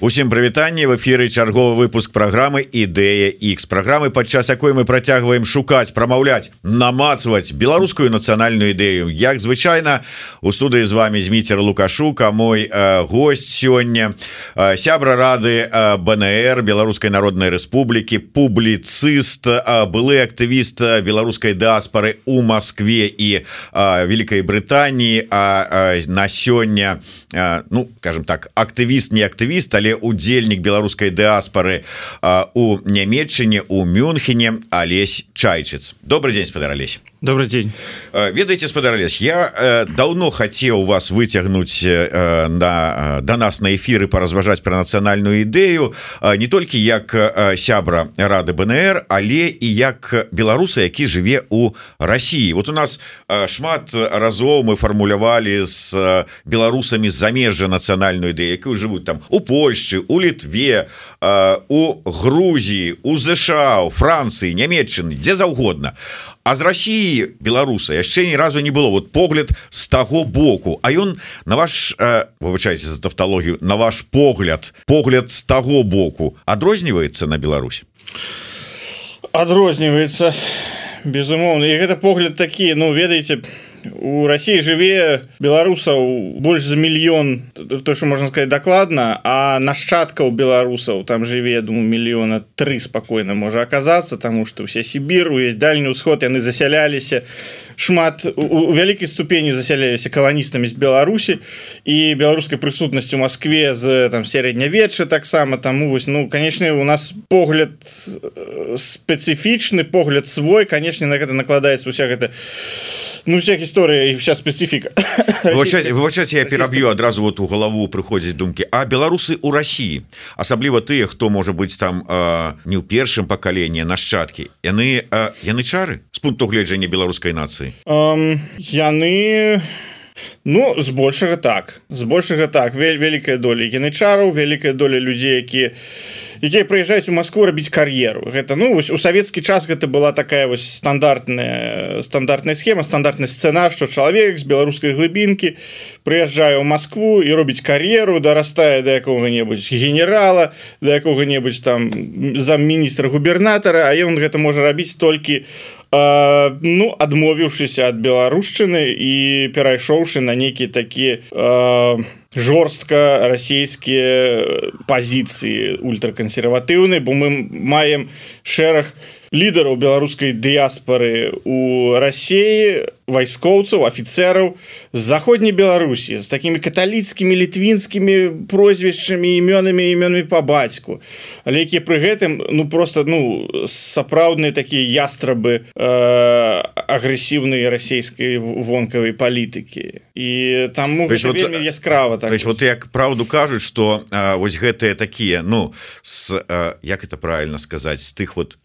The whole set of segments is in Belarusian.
Усім прывітанне в эфиры чарговы выпуск программы ідэя X программы падчас якой мы працягваем шукаць прамаўляць намацваць беларускую нацыянальную ідэю. Як звычайна у студыі з вами зміцер лукашука мой э, гость сёння э, сябра рады э, БНР беларускай народнай Рэспублікі публіцыст э, былы актывіст беларускай дыаспары у Москве і э, Великкай Брытаніі. А э, на сёння э, ну скажем так актывіст не актывіст але удзельнік беларускай дыаспары у нямметчыне у мюнхене Алесь чайчыц добрый день спадар Алесь добрый день. Ведаеце спадар Алесь я э, давно хацеў вас выцягнуць э, на до нас на эфиры поразважаць про нацыянальную ідэю не толькі як сябра рады БНР але і як беларуса які жыве у России. Вот у нас шмат разоў мы фармулявалі з беларусамі замежжа нацыянальную ідэю якую жывуць там у Польшчы у літве у Грузіі у ЗША у Францыі нямметчыны дзе заўгодна А з Росіі беларуса яшчэ ні разу не было. Вот погляд з таго боку. А ён на ваш вывучайся за тавталогію на ваш погляд погляд з таго боку адрозніваецца на Беларусь адрозніваецца безумоўна. І гэта погляд такі ну ведаеце у Росіі жыве беларусаў больш за мільён то что можна сказать дакладна а нашчадкаў беларусаў там жыве думаю мільёна три спакойна можа аказацца тому что усе Сібір есть дальні ўсход яны засяляліся шмат у вялікай ступені засяляліся каланістамі з Беларусі і беларускай прысутнасцю Москве з там сярэднявечча таксама таму вось ну канечне у нас погляд спецыфічны погляд свой канешне на гэта накладаецца уся гэта ну вся гісторыя і вся спецыфіка вывачаць я пераб'ю адразу вот у галаву прыходзіць думкі а беларусы у Росіі асабліва тыя хто можа быць там э, не ў першым пакаленні нашчадкі. Яны э, яны чары? З пункту гледжання беларускай нацыі. Um, яны Ну збольшага так. Збольшага так. Вялікая доля янычараў вялікая доля людзей якія якія прыязджаюць у Москву рабіць кар'еру. Гэта ну вось у савецкі час гэта была такая вось стандартная стандартная схема стандартны сцэнар што чалавек з беларускай глыбінкі прыязджае ў Москву і робіць кар'еру дарастае да якога-небудзь генерала да якога-небудзь там замміністра губернатара А ён гэта можа рабіць толькі у Uh, ну адмовіўшыся ад беларушчыны і перайшоўшы на нейкі такі uh, жорстка расійскія пазіцыі ультракансерватыўнай бо мы маем шэраг лідараў беларускай дыяспары у рассеі вайскоўцаў офіцераў з заходняй беларусі з такими каталіцкімі літвінскімі прозвішчамі імёнамі імёнамі по бацьку. Але якія пры гэтым ну просто ну сапраўдныя такія ястрабы э, агрэсіўнай расійскай вонкавай палітыкі. І там вот, яскрава так. есть, вот як праўду кажуць что вось гэтыя такія ну с а, як это правильно сказать з тых вот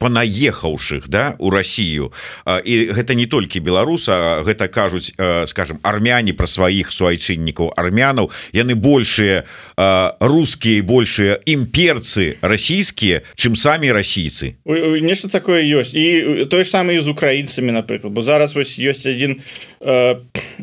понаехаўшых да у Россию і гэта не толькі беларуса гэта кажуць скажем армяне про сваіх суайчыннікаў армянаў. Яны большие русские большие імперцы расійскія чым самі расійцы. Нешта такое ёсць. І той ж самы з украінцамі напрыклад. Бо зараз вось ёсць один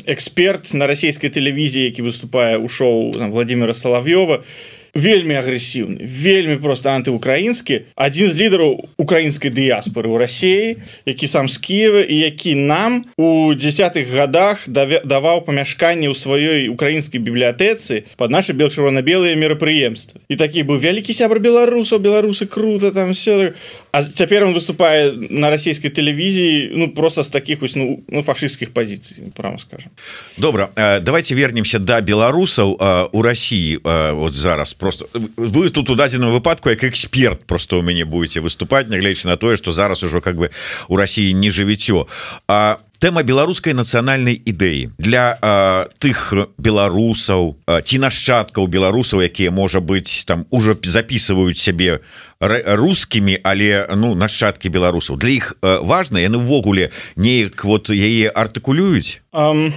эксперт на расійскай тэлевізіі які выступае у шоу владимира салав'ёва. і вельмі агрэсіўны вельмі просто антыукраінскі. Адзін з лідараў украінскай дыяспоры ў рассіі які сам з Киева і які нам у десятых годах даваў памяшканне ў сваёй украінскай бібліятэцы под наши бел-чырвона-белыя мерапрыемствы. І такі быў вялікі сябр беларусаў беларусы круто там все А цяпер он выступае на расійскай тэлевізіі ну просто з таких вось ну, ну фашистскіх пазіцый прямо скажем. Добра давайте вернемся до да беларусаў у России вот зараз просто. Вы тут у дадзеным выпадку як эксперт просто у мяне будете выступать нягледзячы на тое что зараз ужо как бы у России не жывіццё А тэма беларускай нацыянальнай ідэі. Для а, тых беларусаў ці нашчадкаў беларусаў якія можа быть там уже записываюць сябе рускімі але ну нашчадкі беларусаў. Для іх важна яны ўвогуле неяк вот яе артыкулююць? Um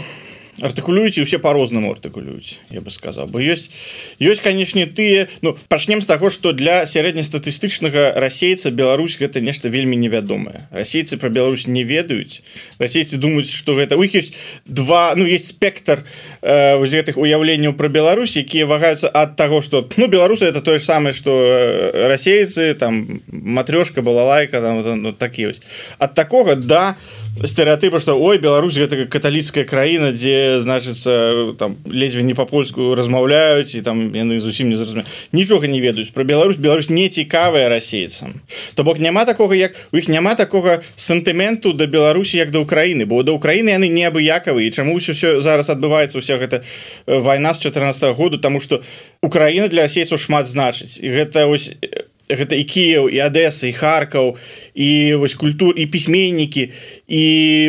артыкулююць і все по-рознаму артыкулююць я бы сказал бы. Ёсць ёсць канешне тыя ну пачнем з таго что для сярэднестатыстычнага расейца Беларусь гэта нешта вельмі невядомае расейцы про Беларусь не ведаюць расейцы думаюць что гэта у іх есть два ну есть спектр э, гэтых уяўленняў про Беларусь якія вагаюцца от того что ну беларусы это тое же самое что э, расейцы там матрёшка была лайка там ну, такі вось от такого да стереотыпа что ой Беларусь гэта каталіцкая краіна дзе значыцца там ледзьве не по-польску размаўляюць і там яны зусім не зразумеюць нічога не ведаюць про Беларусь. Беларусь не цікавая расейцам то бок няма такого як у іх няма такога сантыменту да Беларусі як да Украіны бо да Украіны яны неабыякавы і чаму ўсё все зараз адбываецца уся гэта э, вайна з 14 -го году? Тому что Украіна для расейцаў шмат значыць. І гэта ось гэта і Кіяў і Адэса і Харкаў і вось культур і пісьменнікі і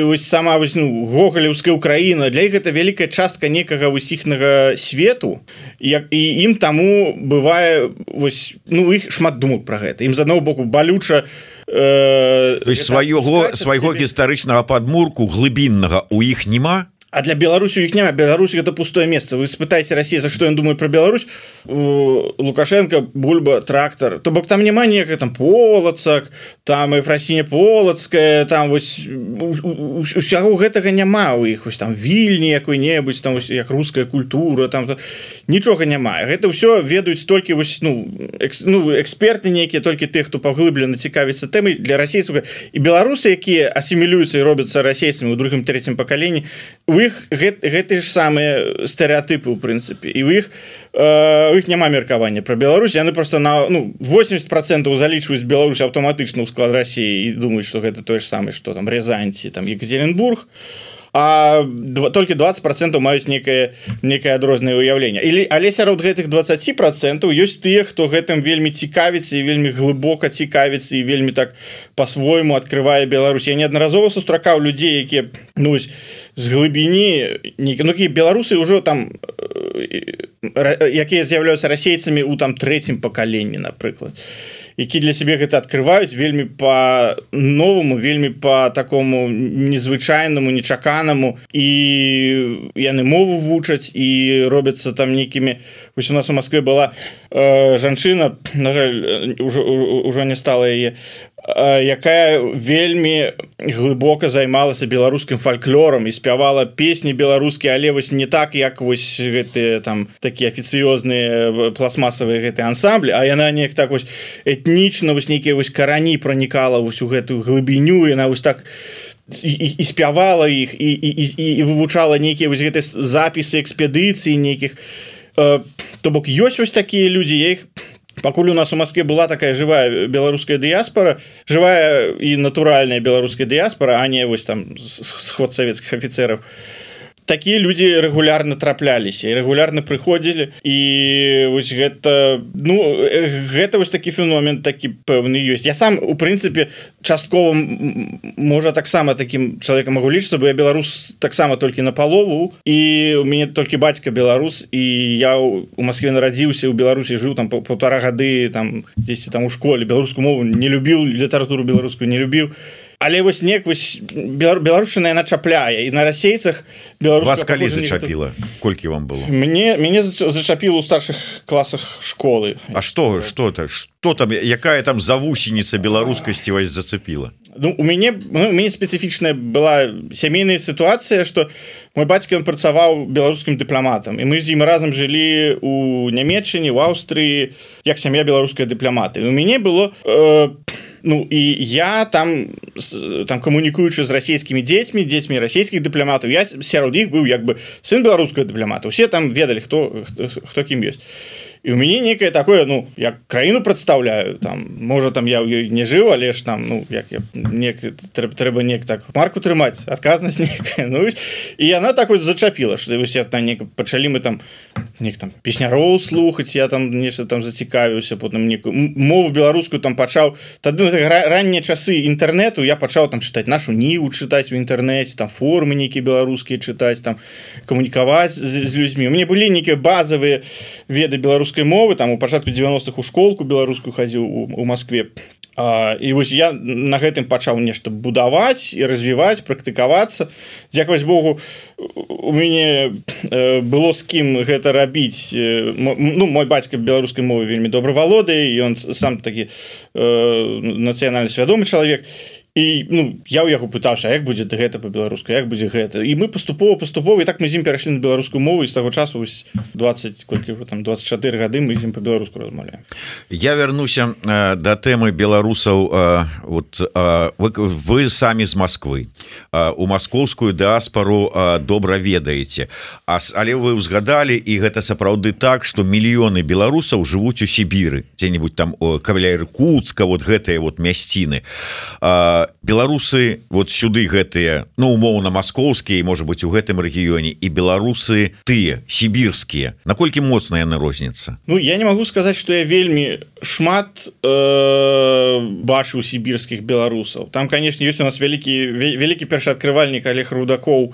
вось сама вось ну гогалеўская Украіна. Для іх гэта вялікая частка некага усіхнага свету. Як і ім таму бывае вось ну іх шмат думак про гэта. Ім з аднаго боку балюча э, свайго свайго гістарычнага падмурку глыбіннага у іх няма А для Беларусі іх няма Беларусь это пустое месца вы спытаеце Россия за что я думаю про Беларусь? Лукашенко бульба трактор. То бок там няма неяк там полацак там і фрасіне полацкая там вось усяго гэтага няма у іх вось там вільні якой-небудзь там вось, як руская культура там нічога няма гэта ўсё ведаюць толькі вось ну экс, ну эксперты нейкія толькі тых хто паглыблена цікавіцца тэмай для расейскага і беларусы якія асімілююцца і робяцца расейцамі у другім третьем пакаленні у іх гэты, гэты ж самыя стэеатыпы у прынцыпе. І у іх э, іх няма меркавання про Беларусь. Яны просто на ну 80 процентов залічваюць Беларусь аўтаматычна ў склад Росіі і думаюць что гэта тое ж самае что там Рязанці там Екатеринбург. а а два, толькі 20 процентов маюць некае некае адрознае ўяўленне или але сярод гэтых 20 процентов ёсць тыя хто гэтым вельмі цікавіцца і вельмі глыбока цікавіцца і вельмі так по-свойму открывае Беларусь. Я неаднаразова сустракаў людзей якія ну з глыбіні ну, беларусы ўжо там якія з'яўляюцца расейцамі у там трэцім пакаленні напрыклад. і які для сябе гэта открываюць вельмі по новому вельмі по такому незвычайнаму нечаканаму. І яны мову вучаць і робяцца там нейкімі. Вось у нас у Москве была э, жанчына на жаль ўжо ўжо не стала яе якая вельмі глыбока займалася беларускім фальклорам і спявала песні беларускія але вось не так як вось гэтыя там такія афіцыёзныя пластмасавыя гэты ансамблі А яна неяк так вось этнічна вось нейкія вось карані пранікала вось у гэтую глыбіню яна вось так і, і, і спявала іх і, і, і, і вывучала нейкія вось гэты запісы экспедыцыі нейкіх. То бок ёсць вось такія людзі я іх пакуль у нас у Москве была такая живая беларуская дыяспора живая і натуральная беларуская дыяспора а не вось там сход советских офіцеров такія люди регулярно трапляліся і регулярно прыходзілі. І вось гэта ну гэта вось такі феномен такі пэўны ёсць. Я сам у прынцыпе часткова можа таксама таким чалавекам могу лічыцца бо я беларус таксама толькі на палову і у мяне толькі бацька беларус і я у Москве нарадзіўся у Беларусі жыў там полтора гады там 10 там у школе. Беларускую мову не любіў літаратуру беларускую не любіў. і але вось неяк вось беларушчына яна чапляе. І на расейцах вас калі зачапіла? Колькі вам было? Мне мяне зачапіла ў старшых класах школы. А что что то что там якая там завусеніца беларускасці вось зацепіла? Ну у мяне ну, мяне спецыфічная была сямейная сітуацыя что мой бацька ён працаваў беларускім дыпламатам. І мы з ім разам жылі у нямметчыне в Аўстрыі як сям'я беларуская дыпламаты. У мяне было э, ну і я там там камунікуючы з расійскімі дзецьмі дзецьмі расійскіх дыпламатаў я сярод іх быў як бы сын беларускага дыпламата усе там ведалі хто хто кім ёсць і у мяне некае такое ну як краіну прадстаўляю там можа там я ёй не жыў але ж там ну як я не трэба трэба неяк так марку трымаць адказнасць некая ну і яна так вось зачапіла что вось там не пачалі мы там нех там песняроў слухаць я там нешта там зацікавіўся потым некую мову беларускую там пачаў тады ну, раннія часы інтэрнету я пачаў там чытаць нашу ніву чытаць у інтэрнэце там формы нейкія беларускія чытаць там камунікаваць з, з людзьмі у мне былі нейкія базовые веды беларускай мовы там у пачатку 90-х у школку беларускую хадзіў у, Москве і вось я на гэтым пачаў нешта будаваць і развіваць практыкавацца. Дзякаваць Богу у мяне э, было з кім гэта рабіць. Ну мой бацька беларускай мовы вельмі добра валодае ён сам такі э, нацыянальна свядомы чалавек. і і ну я ў яго пытаўся як будзе гэта по-беларуску як будзе гэта? І мы паступова паступова і так мы з ім перайшлі на беларускую мову з таго часу 20 колькі там 24 гады мы з ім по-беларуску размаўляем. Я вярнуся э, да тэмы беларусаў э, вот э, вы, вы самі з Москвы э, у маскоўскую дыаспору э, добра ведаеце. А але вы узгадалі і гэта сапраўды так что мільёны беларусаў жывуць у Сібіры дзе-нибудь там каваля Иркутска вот гэтыя вот мясціны. А беларусы вот сюды гэтыя ну умоўна маскоўскія можа быть у гэтым рэгіёне і беларусы тыя сібірскія. Наколькі моцна яны розніцца Ну я не могу сказаць что я вельмі шмат э, бачыў сібірскіх беларусаў. Там конечно есть у нас вялікі вялікі першаадкрывальнік олег рудакоў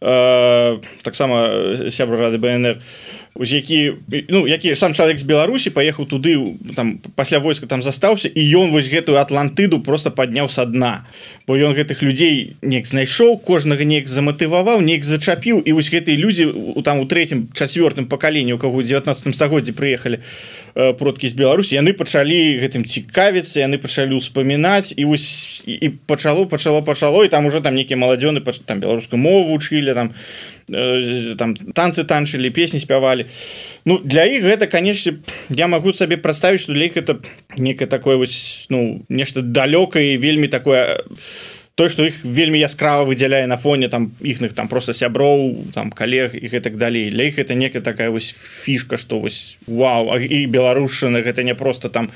э, таксама сябра рады бнр. у які ну які сам чалавек з беларусі паехаў туды там пасля войска там застаўся і ён вось гэтую атлантыду просто падняў са дна. Бо ён гэтых людзей неяк знайшоў кожнага неяк заматываваў неяк зачапіў і вось гэтыя людзі у там у третьем чацвёртым пакаленні у каго 19 стагоддзі прыехалі э, продкі з беларусі яны пачалі гэтым цікавіцца яны пачалі ўспамінаць і вось і пачало пачало пачало і там уже там нейкія маладзёны там беларускую мову вучылі там Э, там танцы танчылі песні спявалі Ну для іх гэта канешне я магу сабе прадставіць што для іх это некае такое вось ну нешта далёкае вельмі такое то что іх вельмі яскрава выдзяляе на фоне там іхных там просто сяброў там калег і гэтак далей для іх это некая такая вось фішка что вось Вау і беларушчына гэта не просто там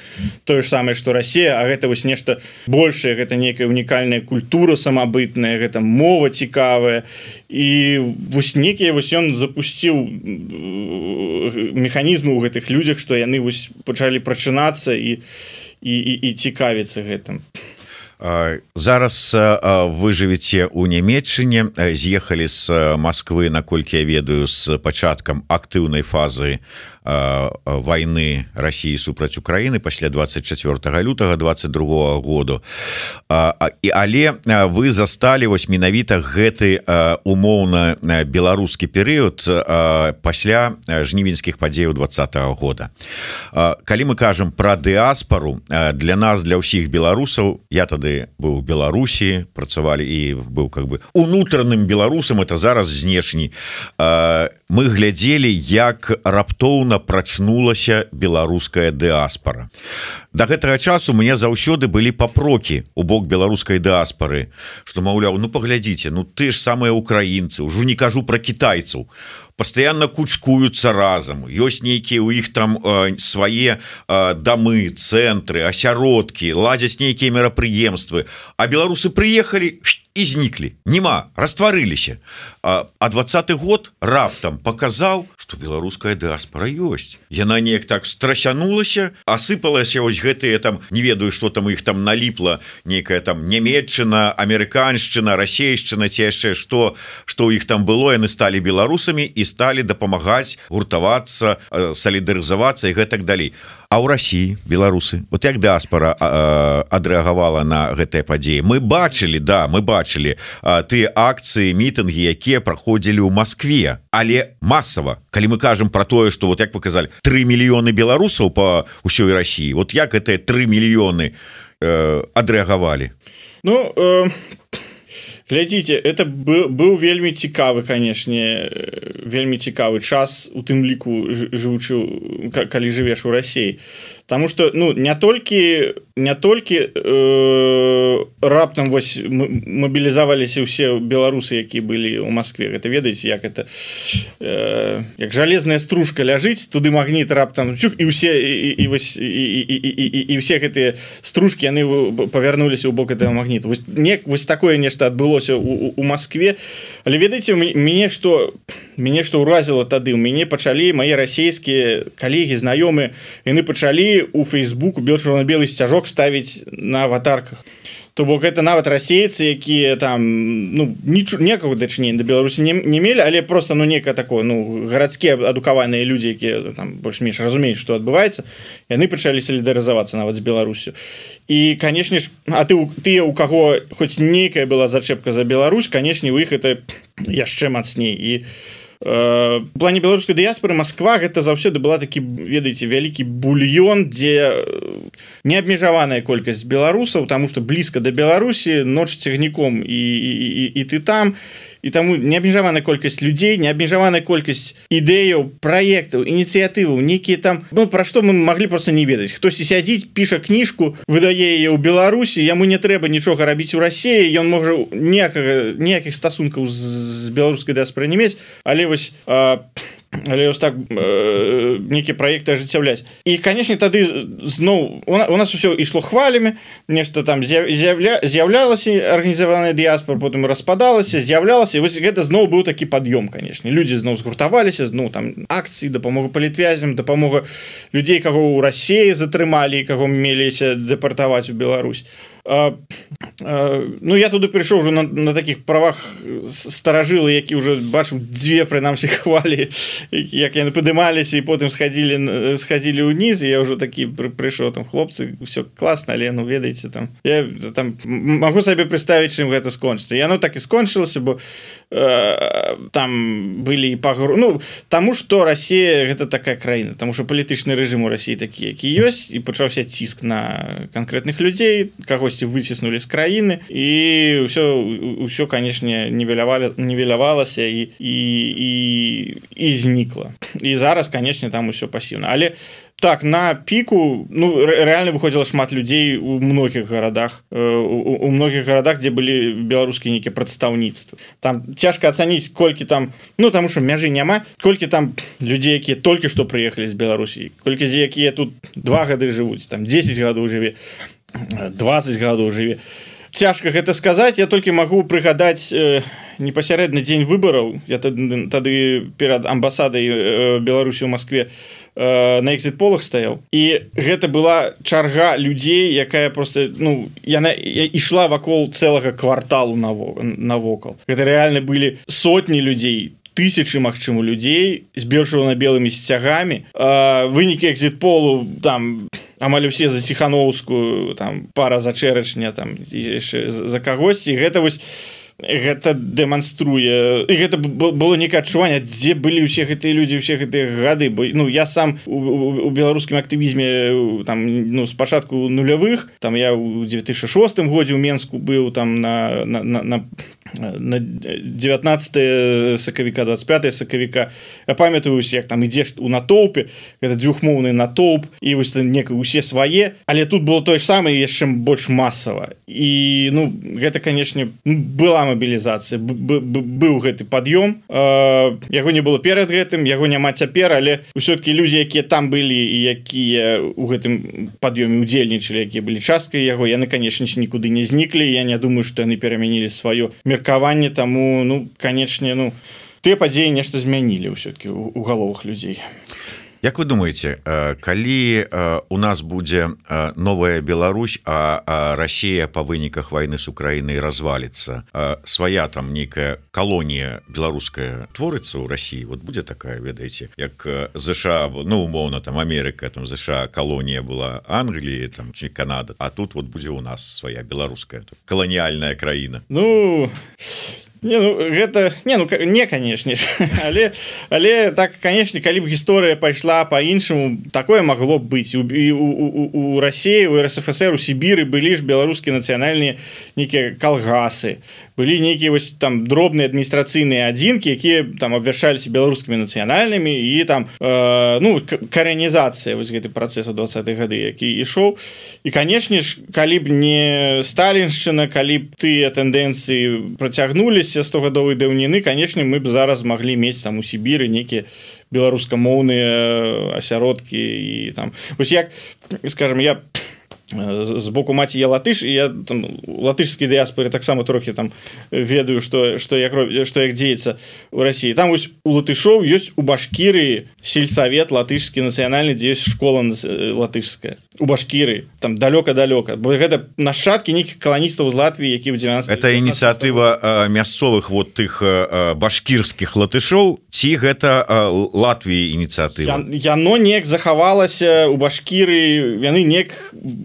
тое ж самае что Россия А гэта вось нешта большее гэта некая унікальная культура самабытная гэта мова цікавая. І вось некія вось ён запусціў механізмы ў гэтых людзях что яны вось пачалі прачынацца і і, і, і цікавіцца гэтым зараз вы жывеце у нямецчыне з'ехалі з Москвы наколькі я ведаю з пачаткам актыўнай фазы войны России супраць Украины пасля 24 лютага 22 году. І але вы засталі вось менавіта гэты умоўна беларускі перыяд пасля жнівеньскіх падзеяў двадца -го года. Калі мы кажам про дыаспору для нас для ўсіх беларусаў я тады быў Беларусі працавалі і быў как бы унутраным беларусам это зараз знешні. Мы глядзелі як раптоўна актыўна прачнулася беларуская дыаспора до гэтага часу мне заўсёды былі папрокі у бок беларускай дыаспоры что маўляў ну паглядзіце ну ты ж самыя украінцы ўжо не кажу про китайцаў постоянно кучкуются разам ёсць нейкія у іх там э, свае э, дамы цэнтры асяродкі ладзяць нейкія мерапрыемствы а беларусы приехали і зніклі нема растварыліся а двадцатый год раптам показаў что беларуская дыаспора ёсць яна неяк так страсянулася асыпалася ось гэтые там не ведаю что там их там наліпла некая там нямецчына амерыканшчына расейшчына ці яшчэ что что у іх там было яны сталі беларусамі і сталі дапамагаць гуртавацца э, салідарызавацца і гэтак далей. А ў Росіі беларусы вот як дыаспора адрэагавала на гэтыя падзеі? Мы бачылі да мы бачылі ты акцыі мітынгі якія праходзілі ў Москве але масава калі мы кажам про тое что вот як показалі 3 мільёны беларусаў по ўсёй Росіі вот як гэтыя 3 мільёны э, адрэагавалі? Ну э, глядзіце это быў вельмі цікавы канешне вельмі цікавы час у тым ліку жывучы калі жывеш у рассіі Таму что ну не толькі не толькі э, раптам вось мобілізаваліся ўсе беларусы які былі ў Москве гэта ведаеце як это э, як жалезная стружка ляжыць туды магніт раптам чух і усе і, і, і, і, і, все гэтыя стружки яны павярнуліся ў бок этого магніту не вось такое нешта адбылося у, у Москве але ведаеце мяне что мяне что ўразіла тады у мяне пачалі мае расійскія калегі знаёмы яны пачалі у фейсбуку бел чырвона-белый сцяжок ставіць на аватарках. То бок это нават расейцы якія там ну нічого некага дачней да беларусі не, не мелі але просто ну некае такое ну гарадскія адукаваныя людзі якія там больш-менш разумеюць что адбываецца яны пачалі салідарызавацца нават з беларусю. І канешне ж а ты тыя у каго хоць нейкая была зачэпка за Беларусь канешне у іх это яшчэ мацней. І у плане беларускай дыяспоры Москва гэта заўсёды была такі ведаеце вялікі бульён дзе э, неабмежаваная колькасць беларусаў тому что блізка да Беларусі ноч цягніком і, і, і, і ты там і таму неабмежаваная колькасць людзей неабмежаваная колькасць ідэяў праектаў ініцыятываў нейкія там ну пра што мы маглі просто не ведаць хтосьці сядзіць піша кніжку выдае яе ў Беларусі яму не трэба нічога рабіць у рассіі ён можа некага ніякіх стасункаў з беларускай дыаспоры не мець але вось а, але ось так э, нейкія проекты ажыццяўляць і канешне тады зноў у нас все ішло хвалямі нешта там з'яўля з'яўлялася арганізаваная дыяспор потым распадалася з'яўлялася вось гэта зноў быў такі пад'ём канешне людзі зноў згуртаваліся зноў там акцыі дапамога палітвязям дапамога людзей каго ў рассеі затрымалі каго меліся дэпартаваць у Беларусь а, а, ну я туды прыйшоў уже на, на таких правах старажылы які уже бачым дзве прынамсі хвалі як яны падымаліся і потым схадзілі схадзілі ўніз я ўжо такі прыйшоў там хлопцы все класна але ну ведаеце там я там могу сабе представіць чым гэта скончыцца яно так і скончылася бо э, там былі пагру ну таму что Росія гэта такая краіна тому что палітычны рэжым у Росіі такі які ёсць і пачаўся ціск на канкрэтных людзей кагось кагосьці выціснули з краіны і ўсё ўсё канешне нівелявалі нівелявалася і і і, і знікла і зараз канешне там усё пасіўна але так на піку ну реально выходзіла шмат людзей у многіх гарадах э, у, у многіх гарадах дзе былі беларускія нейкія прадстаўніцтвы там цяжка ацаніць колькі там ну таму что мяжы няма колькі там людзей якія толькі што прыехалі з беларусі колькі дзе якія тут два гады жывуць там 10 гадоў жыве 20 гадоў жыве цяжка гэта сказаць я толькі магу прыгадаць э, непасярэдны дзень выбараў я тады, тады перад амбасадай э, беларусі ў Москве э, на экзит полах стаяў і гэта была чарга людзей якая просто ну яна ішла вакол цэлага кварталу навокал. Гэта реально былі сотні людзей тысячи магчыму людзей збежвала на белымі сцягамі вынікі экзит полу там амаль усе за ціхановскую там пара за чэрачня там за кагосьці гэта вось гэта дэманструе і гэта было некае адчуванне дзе былі ўсе гэтыя людзі ўсе гэтыя гады. Бо ну я сам у, у, у беларускім актывізме там ну спачатку нулявых там я у 2006 годзе ў менску быў там на на, на, на на 19 сакавіка 25 сакавіка я памятаюсь як там ідзеш у натоўпе это дзвюхмоўны натоўп і вось нека усе свае. Але тут было тое ж самае яшчэ больш масава. І ну гэта канешне была мабілізацыя быў гэты пад'ём. Яго не было перад гэтым яго няма цяпер але ўсё-кі людзі якія там былі і якія у гэтым пад'ёме удзельнічалі якія былі часткай яго яны канешне нікуды не зніклі. Я не думаю што яны перамянілі сваё мерка меркаванне таму ну канечне ну тыя падзеі нешта змянілі ўсё-кі у галовах людзей Як вы думаете калі у нас будзе новая Беларусь а Россия по выніках войны с Украиной развалится свая там нейкая колонія беларуская творыцца у России вот будет такая ведаеце як ЗША ну умоўно там Америка там ЗША колонія была Англии там чи Канада А тут вот будзе у нас своя беларуская колониальная краіна. Ну Не, ну, гэта не ну не канешне але але так канешне калі б гісторыя пайшла по-іншаму такое магло б быць. У, у, у, у Росіі у РСФСР у Сібіры былі ж беларускія нацыянальныя нейкія калгасы. Былі нейкія вось там дробныя адміністрацыйныя адзінкі якія там абвяшчаліся беларускімі нацыянальнымі і там э, ну каранізацыя вось гэты працэс у 20 гады які ішоў. І канешне ж калі б не сталіншчына калі б тыя тэндэнцыі працягнуліся 100гадовай даўніны канешне мы б зараз маглі мець там у Сібіры нейкія беларускамоўныя асяродкі і там. Вось як скажем я з боку маці я латыш і я там латышскі дыяспоры таксама трохі там ведаю что что як что як дзеецца у Росіі там вось у латышоў ёсць у башкіры сельсавет латышскі нацыянальны дзе ёсць школа латышская у башкіры там далёка-далёка бо гэта нашчадкі нейкіх каланістаў з Латвіі які ў 90 это ініцыятыва мясцовых вот тых башкірскіх латышоў ці гэта Латвіі ініцыятыва яно неяк захавалася у башкіры яны неяк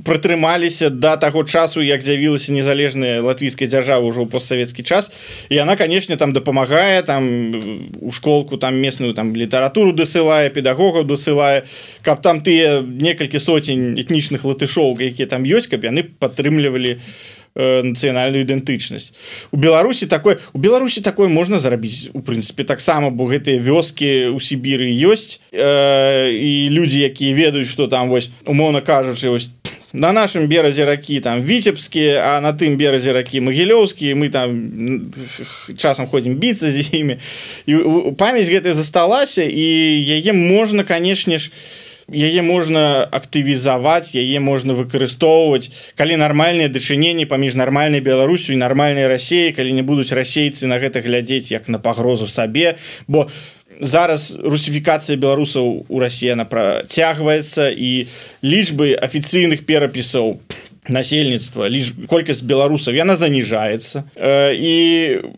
прытрымаліся до таго часу як з'явілася незалежная латвійская дзяржава ўжо ў постсавецкі час. І она канешне там дапамагае там у школку там местную там літаратуру дасылае педагогаў дасылае каб там тыя некалькі соцень этнічных латышоў якія там ёсць каб яны падтрымлівалі э, нацыянальную ідэнтычнасць. У беларусі такой у беларусі такое можна зарабіць у прынцыпе таксама бо гэтыя вёскі у сібіры ёсць э, і людзі якія ведаюць что там вось умоўна кажучы вось на нашем беразе ракі там віцебскі а на тым беразе ракі магілёўскі мы там часам ходзім біцца з імі. І памяць гэтая засталася і яе можна канешне ж яе можна актывізаваць яе можна выкарыстоўваць. Калі нармальныя дачыненні паміж нармальнай беларусю і нармальнай рассеі калі не будуць расейцы на гэта глядзець як на пагрозу сабе. Бо зараз русіфікацыя беларусаў у рассіі она працягваецца і лічбы афіцыйных перапісаў по насельніцтва лишь колькасць беларусаў яна заніжаецца э, і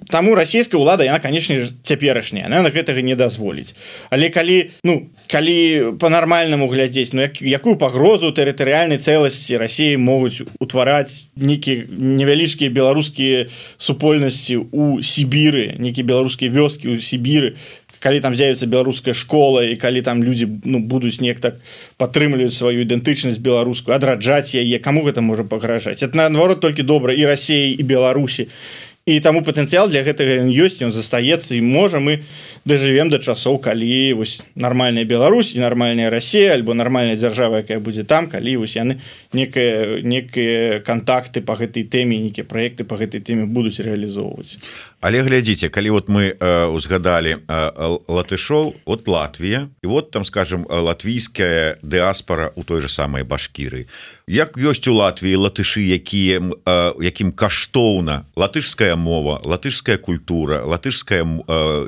таму расійская ўлада яна канешне цяперашняя на гэтага не дазволіць. Але калі ну калі по-нармальнаму глядзець Ну як, якую пагрозу тэрытарыяльнай цэласці рассіі могуць утвараць нейкі невялічкія беларускія супольнасці у Сібіры нейкі беларускія вёскі ў Сібіры калі там з'явіцца беларуская школа і калі там людзі ну, будуць неяк так падтрымліваюць сваю ідэнтычнасць беларускую адраджаць яе каму гэта можа пагражаць? Это наадварот толькі добра і рассеі і беларусі. І таму патэнцыял для гэтага ён ёсць ён застаецца і можа мы дажывем да часоў калі вось нармальная Беларусь нармальная Росія альбо нармальная дзяржава якая будзе там калі вось яны некая некія контакты по гэтай тэме нейкія проекты по гэтай тэме будуць реалізоўваць але глядзіце калі вот мы узгадалі латышоў от Латвія і вот там скажем латвійская дыаспора у той же самой башкіры. Як ёсць у Латвіі латышы якія якім каштоўна латышская мова латышская культура латышская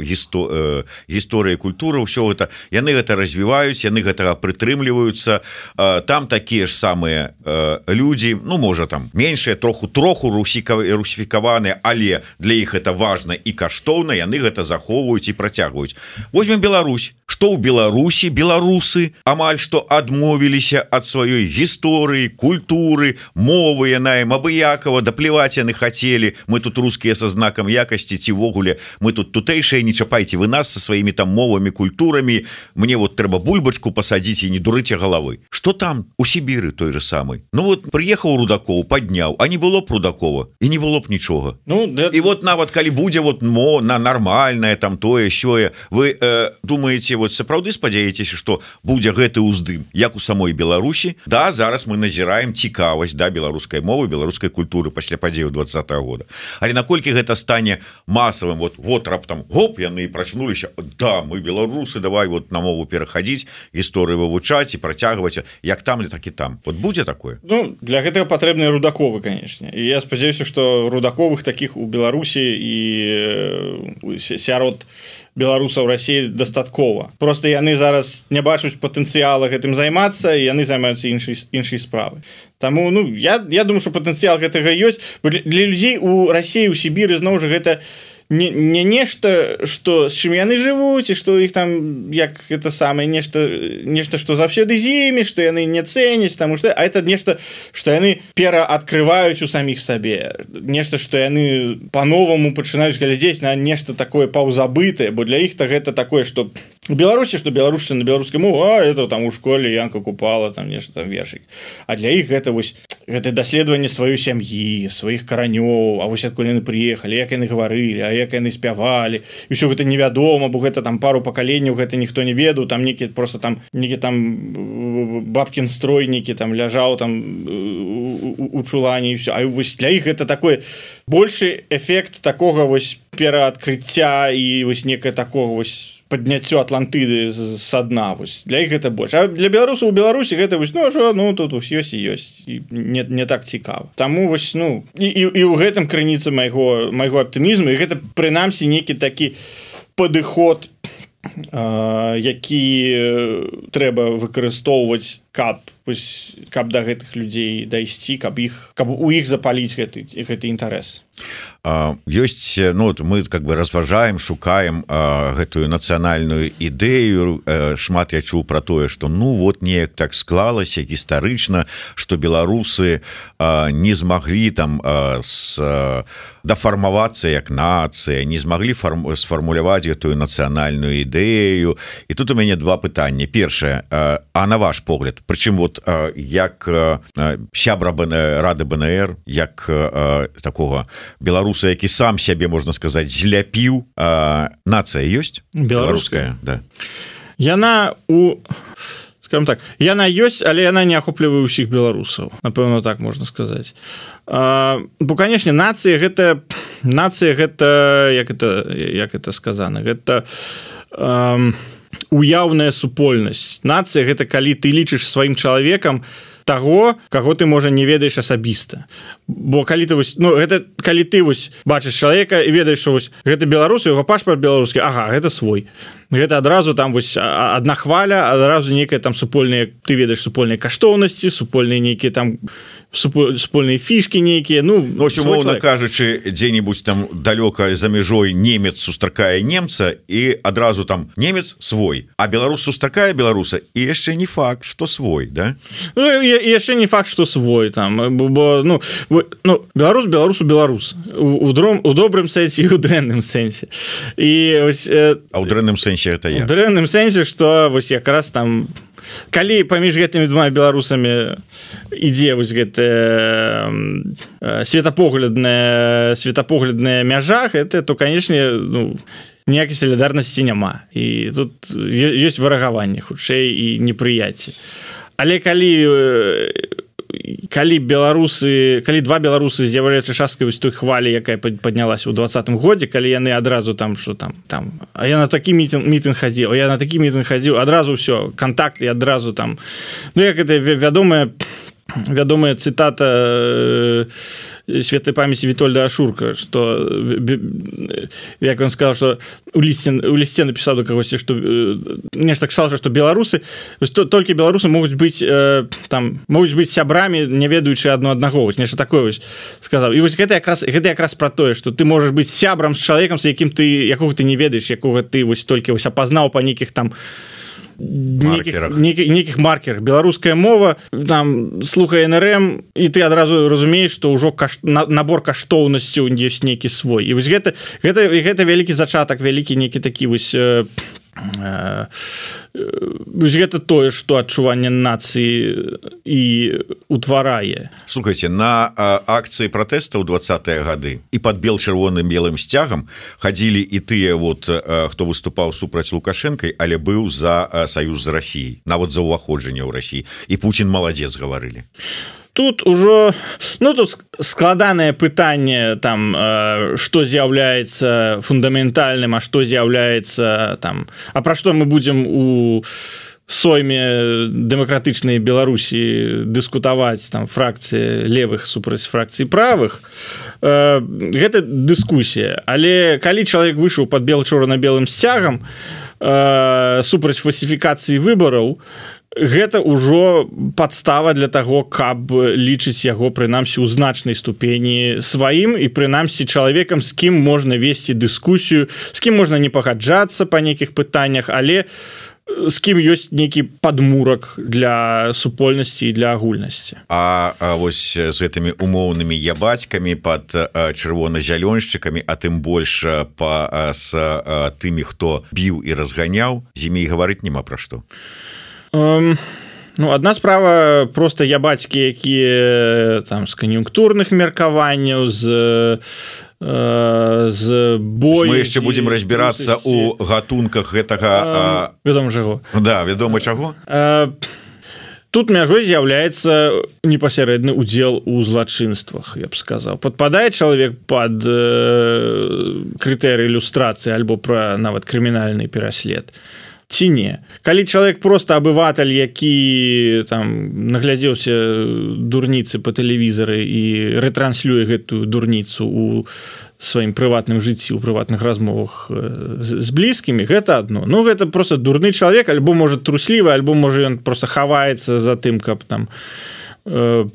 гісто гісторыя культура ўсё это яны гэта развіваюць яны гэтага прытрымліваюцца. Там такія ж самыя людзі ну можа там меншыя троху троху русікавы русіфікаваны але для іх это важно важна і каштоўна яны гэта захоўваюць і працягваюць. Возьмем Беларусь что ў Беларусі беларусы амаль што адмовіліся ад сваёй гісторыі культуры мовы яна ім абыякова дапліваць яны хацелі. Мы тут рускія са знакам якасці цівогуле мы тут тутэйшыя не чапайце вы нас со сваімі там мовамі культурамі мне вот трэба бульбачку пасадзіць і не дурыце головы что там у Сібіры той же самый? Ну вот приехаў рудаков подняў а не было б рудакова і не было б нічога. Ну для... і вот нават калі будзе вот мо на нармальное там тое сёе вы э, думаете вот сапраўды спадзяецеся что будзе гэты ўздым як у самой Беларусі? Да зараз мы назіраем цікавасць да беларускай мовы беларускай культуры пасля падзею два года. Але наколькі гэта стане масавым вот вот раптам гоп яны прачнуліся Да мы беларусы давай вот на мову пераходить гісторыі вывучаць і працягваць як там ли так і там вот будзе такое? Ну для гэтага патрэбныя рудаковы конечно і я спадзяюся что рудаковых таких у Беларусі і сярод беларусаў Росіі дастаткова. Просто яны зараз не бачуць патэнцыяла гэтым займацца яны займаюцца іншай іншай справы Таму ну я я думаю что патэнцыял гэтага ёсць. Для людзей у Росіі у Сібіры зноў жа гэта не не, не нешта что з чым яны жывуць і что іх там як это самае нешта нешта что заўсёды з імі что яны не цэняць тому что а это нешта что яны пераадкрываюць у саміх сабе нешта что яны по-новаму пачынаюць глядзець на нешта такое паўзабытае бо для іх то гэта такое что беларусі что беларусчына беларускай мову а это там у школе янка купала там нешта там вершик а для іх гэта вось гэта даследаванне сваёй сям'і сваіх каранёў А вось адкуль яны приехали як яны гаварылі а як яны спявалі і ўсё гэта невядома бо гэта там пару пакаленняў гэта ніхто не ведаў там некі просто там некі там бабкін стройнікі там ляжаў там у чулані все А вось для іх это такой большы эфект такога вось пераадкрыцця і вось некае такого вось подняццё атлантыды са дна вось. Для іх гэта больш. А для беларусаў беларусі гэта вось ну, що, ну тут ёсць і ёсць і не, не так цікава. Таму вось ну і, і, і ў гэтым крыніца майго майго аптымізму і гэта прынамсі нейкі такі падыход які трэба выкарыстоўваць каб каб да гэтых людзей дайсці каб іх каб у іх запаліць гэты гэты інтарэс. Ёсць ну вот мы как бы разважаем шукаем а, гэтую нацыянальную ідэю а, шмат я чуў про тое что ну вот неяк так склалася гістарычна что беларусы а, не змаглі там а, с дафармавацца як нацыя не змаглі фарм сфармуляваць гэтую нацыянальную ідэю. І тут у мяне два пытання першае А на ваш погляд прычым вот як сябра б рады БНР як такого беларуса які сам сябе можна сказаць зляпіў нацыя ёсць? Беларуская. Да. Яна у скажем так яна ёсць але яна не ахоплівае ўсіх беларусаў напэўна так можна сказаць. Бо канешне нацыя гэта нацыя гэта як это як это сказано гэта уяўная супольнасць. Нацыя гэта калі ты лічыш сваім чалавекам того кого ты можа не ведаеш асабіста. Бо калі ты вось ну гэта калі ты вось бачыш чалавека і ведаеш вось гэта беларус его пашпарт беларускі Ага гэта свой. Гэта адразу там вось одна хваля адразу некая там супольныя ты ведаеш супольнай каштоўнасці супольныя нейкія там супольныя фішки нейкія ну умоўно кажучы дзе-нибудь там далёка за мяжой немец сустракае немца і адразу там немец свой а беларус сустракае беларуса і яшчэ не факт что свой да? Ну, яшчэ не факт что свой там бо ну ну беларус беларусу беларус у дром у добрым сэнсе у дрэнным сэнсе і ось, э, а ў дрэнным сэнсе это я. дрэнным сэнсе что вось якраз там калі паміж гэтымі двумя беларусамі ідзе вось гэта э, светапоглядная светапоглядная мяжах это то канешне ну ніякай салідарнасці няма. І тут ёсць варагаванне хутчэй і непрыяцці але калі у калі беларусы калі два беларусы з'яўляюцца часткай вось той хвалі якая паднялася ў двадцатым годзе калі яны адразу там что там там а я на такі мітинг мітинг хадзіў я на такі мітинг хадзіў адразу все контакты адразу там. Ну як это вядомая вядомая цытата э, светлай памяти вітольда ашурка что як он сказал что у лісце у лісце написал до кагосьці что нешта сказал что беларусы то только беларусы могуць быть э, там могуць быть сябрамі не ведаючы одно аднаго вось нешта такое вось сказал. І вось гэта якраз гэта якраз про тое что ты можешь быть сябрам с чалавекам с якім ты якога ты не ведаеш якога ты вось толькі вось апазнаў па нейкіх там нейкіх нейкіх маркерах. Беларуская мова там слухае нрм і ты адразу разумееш что ўжо каш... набор каштоўнасцю ёсць нейкі свой. І вось гэта гэта гэта вялікі зачатак вялікі нейкі такі вось э, Э, гэта тое что адчуванне нацыі і утварае слухайте на акцыі пратэста ў двадцатыя гады і под бел чырвоным белым сцягам хадзілі і тыя вот хто выступаў супраць лукашэнкай але быў за саюз з Росіі нават за ўваходжанне ў Росіі і Путін маладзец гаварылі тут ужо ну тут складанае пытанне там что э, з'яўляецца фундаментальным а что з'яўляецца там а пра што мы будзем у сойме дэмакратычнай беларусі дыскутаваць там фракцыі левых супраць фракцый правых. Э, гэта дыскусія але калі чалавек выйшаў под бел чорна-белым сцягам э, супраць фальсіфікацыі выбараў то гэта ўжо подстава для того каб лічыць яго прынамсі ў значнай ступені сваім і прынамсі чалавекам з кім можна весці дыскусію з кім можна не пагаджацца па нейкіх пытаннях але з кім ёсць нейкі падмурак для супольнасці і для агульнасці. А, вось з гэтымі умоўнымі я бацькамі под чырвона-зялёншчыкамі а тым больш па с тымі хто біў і разганяў зімей гаварыць няма пра што. а Um, ну одна справа просто я бацькі якія там з кан'юнктурных меркаванняў з з бой мы яшчэ будемм разбірацца у гатунках гэтага вядома чаго. да вядома чаго. Тут мяжой з'яўляецца непасярэдны удзел у злачынствах я б сказаў. Подпадае чалавек под крытэры ілюстрацыі альбо пра нават крымінальны пераслед. то ці не? Калі чалавек просто абыватель які там наглядзеўся дурніцы по тэлевізары і рэтранслюе гэтую дурніцу у сваім прыватным жыцці ў прыватных размовах з, з блізкімі гэта одно ну гэта просто дурны чалавек альбо может труслівы альбо можа ён просто хаваецца за тым каб там э,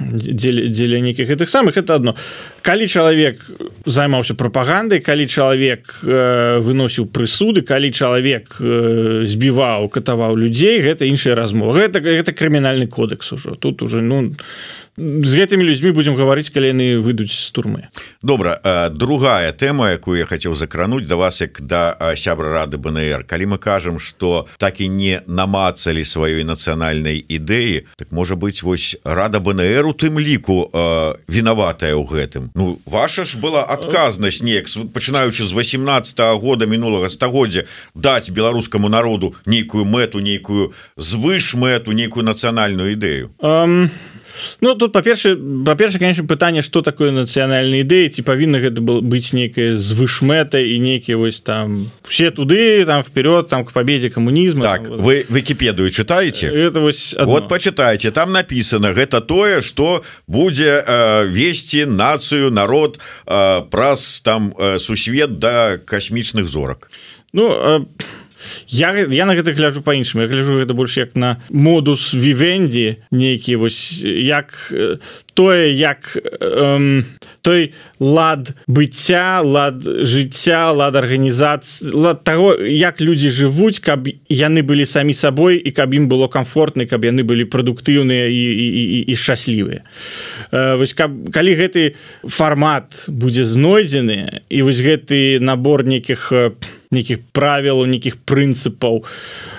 дзеля, нейкіх гэтых самых это одно. Калі чалавек займаўся прапагандай калі чалавек э, выносіў прысуды калі чалавек э, збіваў катаваў людзей гэта іншая размова. Гэта гэта крымінальны кодекс ужо тут уже ну з гэтымі людзьмі будемм гаварыць калі яны выйдуць з турмы. Добра другая тэма якую я хацеў закрануць да вас як да сябра рады БНР. Калі мы кажам что так і не намацалі сваёй нацыянальнай ідэі так можа быть вось рада БНР у тым ліку вінаватая ў гэтым. Ну ваша ж была адказнасць неяк пачынаючы з 18 -го года мінулага стагоддзя даць беларускаму народу нейкую мэту нейкую звыш мэту нейкую нацыянальную ідэю. Um... Ну тут па-перша па-перша конечно пытанне что такое нацыянальная ідэя ці павінна гэта был быць нейкая звышмета і нейкія вось там все туды там вперед там к победе камунізма так там, вы выкіпедую читаете? Это вось одно. вот почитайте там написано гэта тое что будзе э, весці нацыю народ э, праз там э, сусвет да касмічных зорак Ну а э я я на гэта гляджу по-іншаму я гляжу гэта больш як на модус вівенді нейкі вось як тое як эм, той лад быцця лад жыцця лад арганізацыі лад того як людзі жывуць каб яны былі самі сабой і каб ім было комфортны каб яны былі прадуктыўныя і, і, і, і шчаслівыя. Э, вось каб калі гэты фармат будзе знойдзены і вось гэты набор нейкіх нейкіх правілаў нейкіх прынцыпаў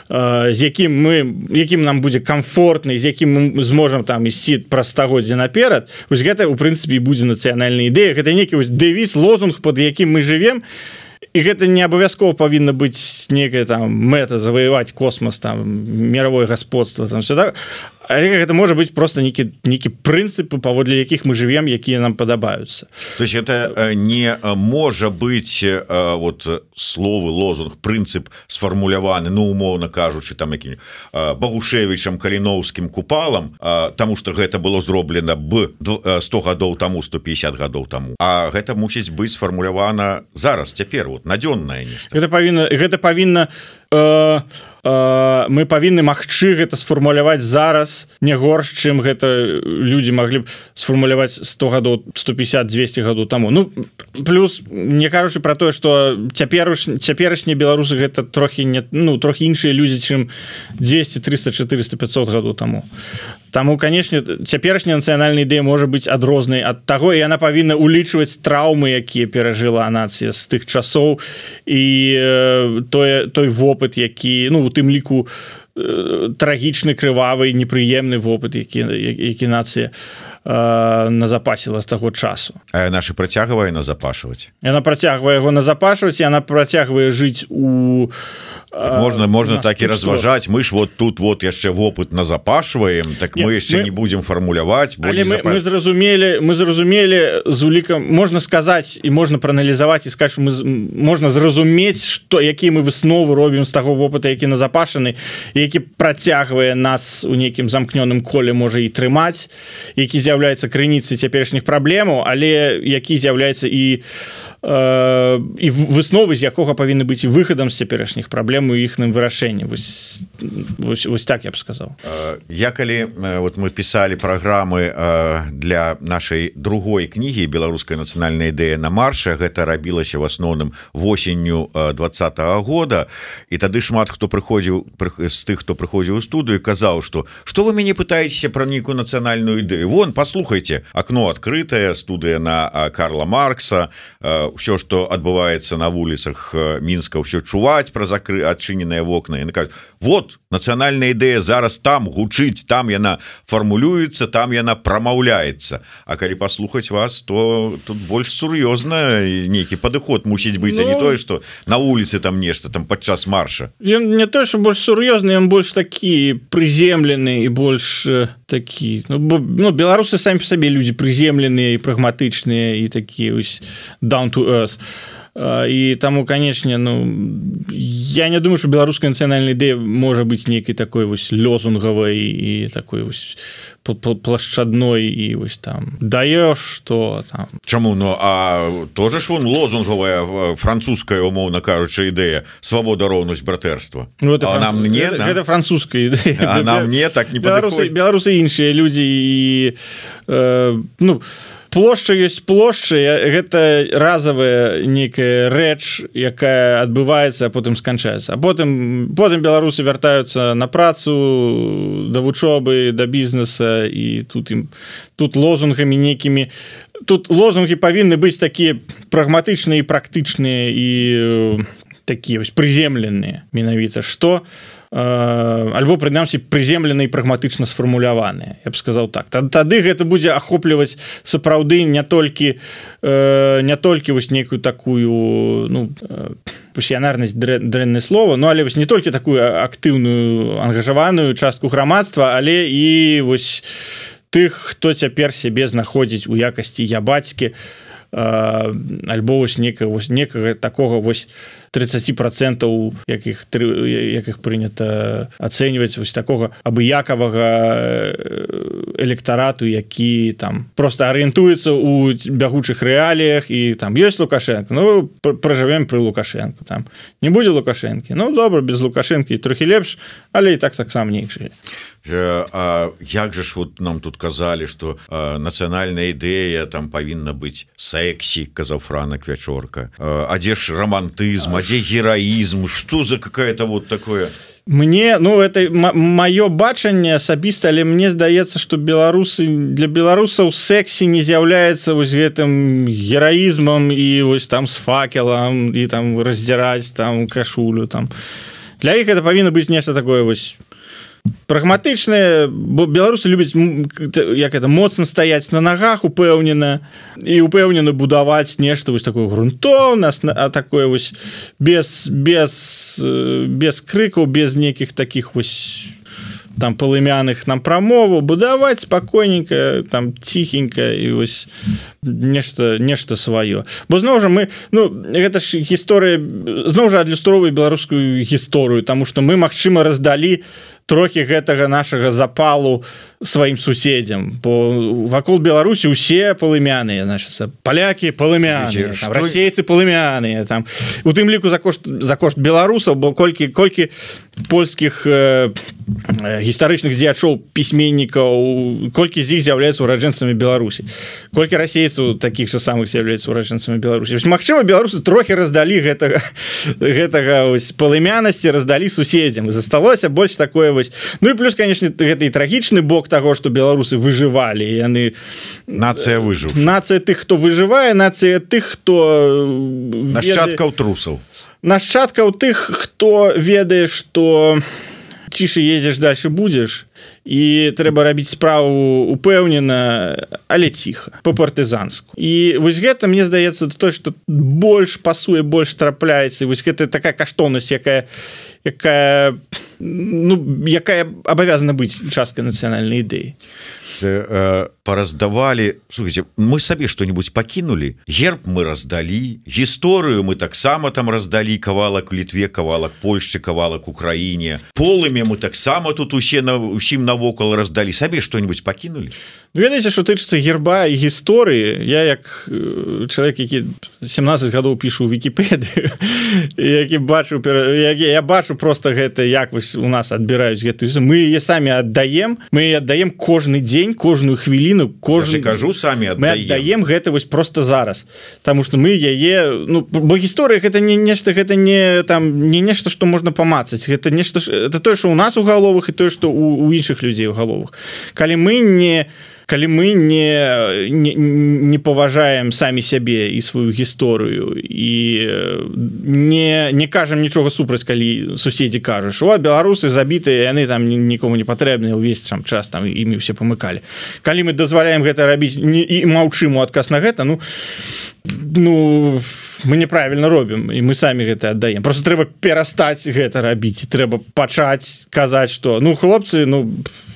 з якім мы якім нам будзе комфортны з якім мы зможам там ісці пра стагоддзя наперад вось гэта у прынцыпе будзе нацыянальная ідэя гэта некі вось дэвіз лозунг под якім мы живвем і гэта не абавязкова павінна быць некая там мэта заваяваць космос там мировое господство там все так але гэта можа быть просто нейкі нейкі прынцыпы паводле якіх мы живвем якія нам падабаюцца то есть это э, не э, можа быть э, вот словы лозунг прынцып сфармуляваны ну умоўно кажучы там які багушевичам каліноўскім купалам тому что гэта было зроблена б 100 гадоў тому 150 гадоў тому. А гэта мусіць быць сфармулявана зараз цяпер вот надзённая гэта павінна гэта павінна э, э, мы павінны магчы гэта сфармуляваць зараз не горш чым гэта людзі маглі б сфармуляваць 100 гадоў 150 200 гадоў таму. Ну плюс не кажучы про тое что цяпер цяперашнія беларусы гэта трохі не ну трохі іншыя людзі чым 200 300 400 500 гадоў таму Таму канешне цяперашняя нацыянальная ідэя можа быць адрознай ад таго і яна павінна улічваць траўмы якія перажыла нацыя з тых часоў і тое той вопыт які ну у тым ліку трагічны крывавы непрыемны вопыт які які нацыя назапасіла з таго часу. Наша працягвае назапашваць? Яна працягвае яго назапашваць яна працягвае жыць у так можна можна так і разважаць мы ж вот тут вот яшчэ вопыт назапашваем так мы яшчэ не будзем фармуляваць мы, мы зразумелі мы зразумелі з улікам можна сказаць і можна прааналізаваць і скажу мы можна зразумець что які мы высновы робім з таго вопыта які назапашаны які працягвае нас у нейкім замкнёным коле можа і трымаць які з'яўляецца крыніцай цяперашніх праблемаў але які з'яўляецца і э, і высновы з якога павінны быць і выхадам з цяперашніх праблем праблему іхным вырашэнні вось, вось, вось так я б сказал я калі вот мы писали программы для нашай другой кнігі беларускай нацыянальная ідэя на марше гэта рабілася в асноўным восенню двадцатого года. І тады шмат хто прыходзіў з тых хто прыходзіў у студыю казаў что что вы мяне пытаетеся про нейкую нацыянальную ідэю? Вон послухайте окно открытая студыя на Карла маркса все что адбываецца на вуліцах мінска ўсё чуваць про закры адчыненыя вокны. І кажуть вот нацыянальная ідэя зараз там гучыць там яна фармулюецца там яна прамаўляецца А калі паслухаць вас то тут больш сур'ёзна нейкі падыход мусіць быць ну, не тое что на вуліцы там нешта там падчас марша. Ён не то что больш сур'ёзны ён больш такі прыземлены і больш такі ну, бо, ну беларусы самі сабе людзі прыземленыя і прагматычныя і такія ось down to earth і таму канешне ну я не думаю что беларуская нацыянальная ідэя можа быць нейкай такой вось лёзунгавай і такой вось плашчадной і вось там даеш что там? Чаму ну а тоже ж вон лозунговая французская умоўна кажучы ідэя свабода роўнасць братэрства ну, это нам мне это, да? это французская ідэя нам не так не беларусы беларусы іншыя людзі і э, ну плошча ёсць плошчы гэта разавая некая рэч якая адбываецца потым сканчаецца. А потым потым беларусы вяртаюцца на працу да вучобы да бізнеса і тут ім тут лозунгамі некімі тут лозунгі павінны быць такія прагматычныя і практычныя і такія вось прыземленыя менавіта. Што? у альбо прынамсі прыземлены і прагматычна сфармуляваныя я б сказаў так. Тады гэта будзе ахопліваць сапраўды не толькі не толькі вось нейкую такую ну пасіянарнасць дрэнны слова Ну але вось не толькі такую актыўную ангажаваную частку грамадства але і вось тых хто цяпер сябе знаходзіць у якасці я бацькі альбо вось некага вось некага такога вось 30 процентаў якіх якіх прынята ацэньваць вось такога абыякавага электарату які там просто арыентуецца у бягучых рэаліях і там ёсць лукашенко Ну пражывем пры лукашенко там не будзе лукашэнкі. Ну добра без лукашэнкі трохі лепш але і так таксама нейшыя А як же ж вот нам тут казалі что нацыянальная ідэя там павінна быць сексі казаў франак вячорка. А дзе ж романтызм дзе гераізм? Что за какая-то вот такое? Мне ну это маё бачанне асабіста але мне здаецца что беларусы для беларусаў сексі не з'яўляецца вось гэтым гераізмам і вось там с факелам і там раздзіраць там кашулю там. Для іх это павінна быць нешта такое вось прагматычныя. Бо беларусы любяць як это моцна стаяць на нагах упэўнена. І упэўнена будаваць нешта вось такое грунтоў нас а такое вось без без без крыкаў без нейкіх таких вось там палымяных нам прамову будаваць спакойненько там ціхенька і вось нешта нешта сваё. Бо зноў жа мы ну гэта ж гісторыя зноў жа адлюстровую беларускую гісторыю тому что мы магчыма раздалі трохі гэтага нашага запалу сваім суседзям. По вакол беларусі усе палымяныя значится палякі палымяны расейцы палымяныя там. У тым ліку за кошт за кошт беларусаў бо колькі колькі польскіх э, гістарычных дзеячоў пісьменнікаў колькі з іх з'яўляецца ураджэнцамі беларусі. Колькі расейцаў таких же самых з'яўляецца ураджэнцамі беларусі. Мачыма беларусы трохі раздалі гэтага гэтага палымянасці раздалі суседзям. Засталося больш такое вось Ну і плюс конечно гэта і трагічны бок того что беларусы выжывалі яны нация выжыў нация тых хто выжывае нация тых хто нашчадкаў трусаў нашчадкаў тых хто ведае что цішы едзеш дальше будзеш і трэба рабіць справу упэўнена але ціха по партызанску і вось гэта мне здаецца то что больш пасуе больш трапляецца вось гэта такая каштоўнасць якая якая ну якая абавязана быць часткай нацыянальнай ідэі э, пораздавалі слухайте мы сабе что-нибудь пакінули герб мы раздалі гісторыю мы таксама там раздалі кавалак літве кавалак Польшчы кавалак Украіне полымі мы таксама тут усе на усім навокал раздалі сабе что-нибудь пакінули Ну, ведаеце что тычыцца герба і гісторыі я як э, чалавек які 17 гадоў пішу вкіпедыю які бачу як я бачу просто гэта як вось у нас адбіраюць гэтую мы яе самі аддаем мы аддаем кожны дзень кожную хвіліну кожны кажу самі аддаем гэта вось просто зараз. Таму что мы яе ну бо гісторыя гэта не нешта гэта не там не нешта што можна памацаць. Гэта нешта это тое что у нас у галовах і тое что у іншых людзей у галовах. Калі мы не калі мы не не, не паважаем самі сябе і сваю гісторыю і не не кажам нічога супраць калі суседзі кажуш о беларусы забітыя яны там нікому не патрэбныя ўвесь там час там імі все памыкалі калі мы дазваляем гэта рабіць не, і маўчым у адказ на гэта ну ну мы неправільна робім і мы самі гэта аддаем. Просто трэба перастаць гэта рабіць трэба пачаць казаць что ну хлопцы ну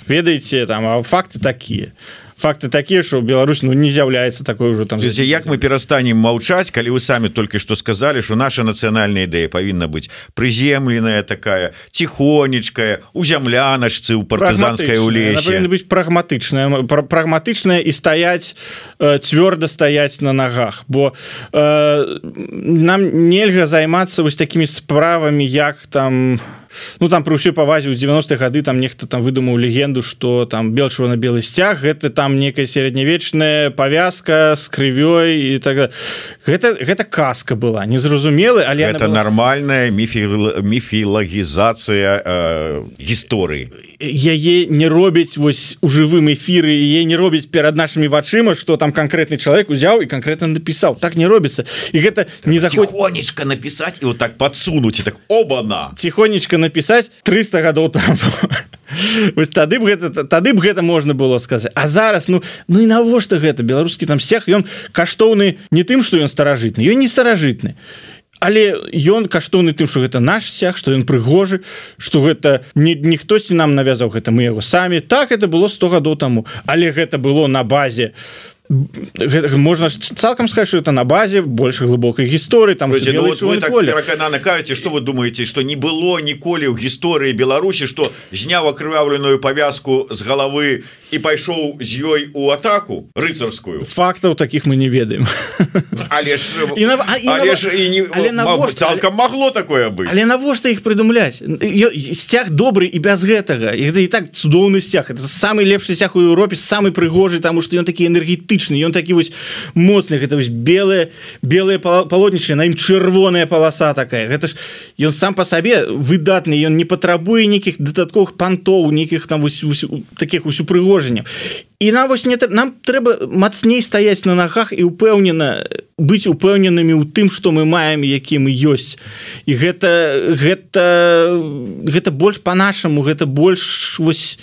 ведаеце там факты такія факты такія что Беларусь ну не з'яўляецца такой уже там Слушайте, як мы перастанем маўчаць калі вы самі только что сказали что наша нацыянальная ідэя павінна быць прыземленая такая тихонечкая у зямляначцы у партызанскай у лесе быть прагматычная прагматычная і стаять э, цвёрда стаять на ногах. Бо э, нам нельга займацца вось такими справами як там ну там при ўсёй павазе ў 90 гады там нехта там выдумаў легенду что там белчва на белы сцяг это там некая сярэднявечная павязка с крывёй і так гэта гэта казка была незразумелы але это была... нормальная міфі міфілагізацыя э, гісторыі. Яе не робіць вось у жывым эфіры е не робіць перад нашими вачыма что там конкретны чалавек узяў і конкретно напісаў. Так не робіцца. І гэта не заходнічка напісаць і вот так подсунуть так оба-на тихонечка напісаць 300 гадоў там. Вось тады б гэта тады б гэта можна было сказаць. А зараз ну ну і навошта гэта? Беларускі там сях ён каштоўны не тым что ён старажытны ён не старажытны. Але ён каштоўны тым что гэта наш сях что ён прыгожы что гэта ніхтосьці нам навязаў гэта мы яго самі. Так это было 100 гадоў таму. Але гэта было на базе у можна цалкам сказать что это на базе больше глубокой гісторыі там ну, вот так карце что вы думаете что не было ніколі ў гісторыі Беларусі что зняў акрываўленую повязку з головы і пайшоў з ёй у атаку рыцарскую? Фактаў таких мы не ведаем. Цалкам могло такое быть але навошта их прыдумляць? Сцяг добры і без гэтага. І і так цудоўны сцяг. Это самый лепшы сцяг у Еўропе самый прыгожы тому что ён такі энергетычны фантастычны ён такі вось моцны гэта вось белые белые палотнічы на ім чырвоная паласа такая. Гэта ж ён сам по сабе выдатны ён не патрабуе нейкіх дадатковых пантоў нейкіх там вось, вось, таких вось упрыгожанняў і нам вось не нам трэба мацней стаять на нагах і упэўнена быць упэўненымі ў тым что мы маем які мы ёсць. І гэта гэта гэта больш по-нашаму гэта больш вось